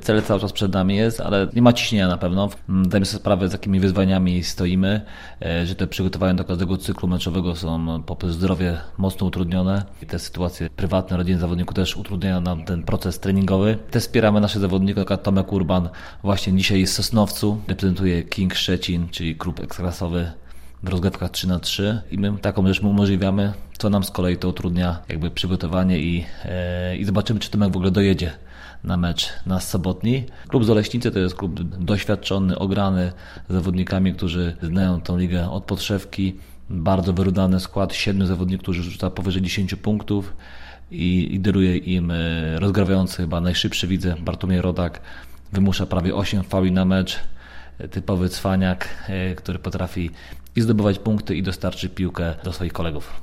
Cel cały czas przed nami jest, ale nie ma ciśnienia na pewno. Dajmy sobie sprawę, z jakimi wyzwaniami stoimy, e, że te przygotowania do każdego cyklu meczowego są poprzez zdrowie mocno utrudnione. I te sytuacje prywatne, rodzinne zawodników też utrudniają nam ten proces treningowy. Też wspieramy naszych zawodników, jak Tomek Urban właśnie dzisiaj jest w Sosnowcu, reprezentuje King Szczecin, czyli klub eksklasowy w rozgrywkach 3 na 3 i my taką rzecz mu umożliwiamy, co nam z kolei to utrudnia jakby przygotowanie i, e, i zobaczymy, czy Tomek w ogóle dojedzie na mecz na sobotni. Klub Zoleśnicy to jest klub doświadczony, ograny zawodnikami, którzy znają tą ligę od podszewki. Bardzo wyrównany skład, siedmiu zawodników, którzy rzuca powyżej 10 punktów i lideruje im e, rozgrywający chyba najszybszy widzę Bartłomiej Rodak. Wymusza prawie 8 fauli na mecz typowy cwaniak, e, który potrafi i zdobywać punkty i dostarczy piłkę do swoich kolegów.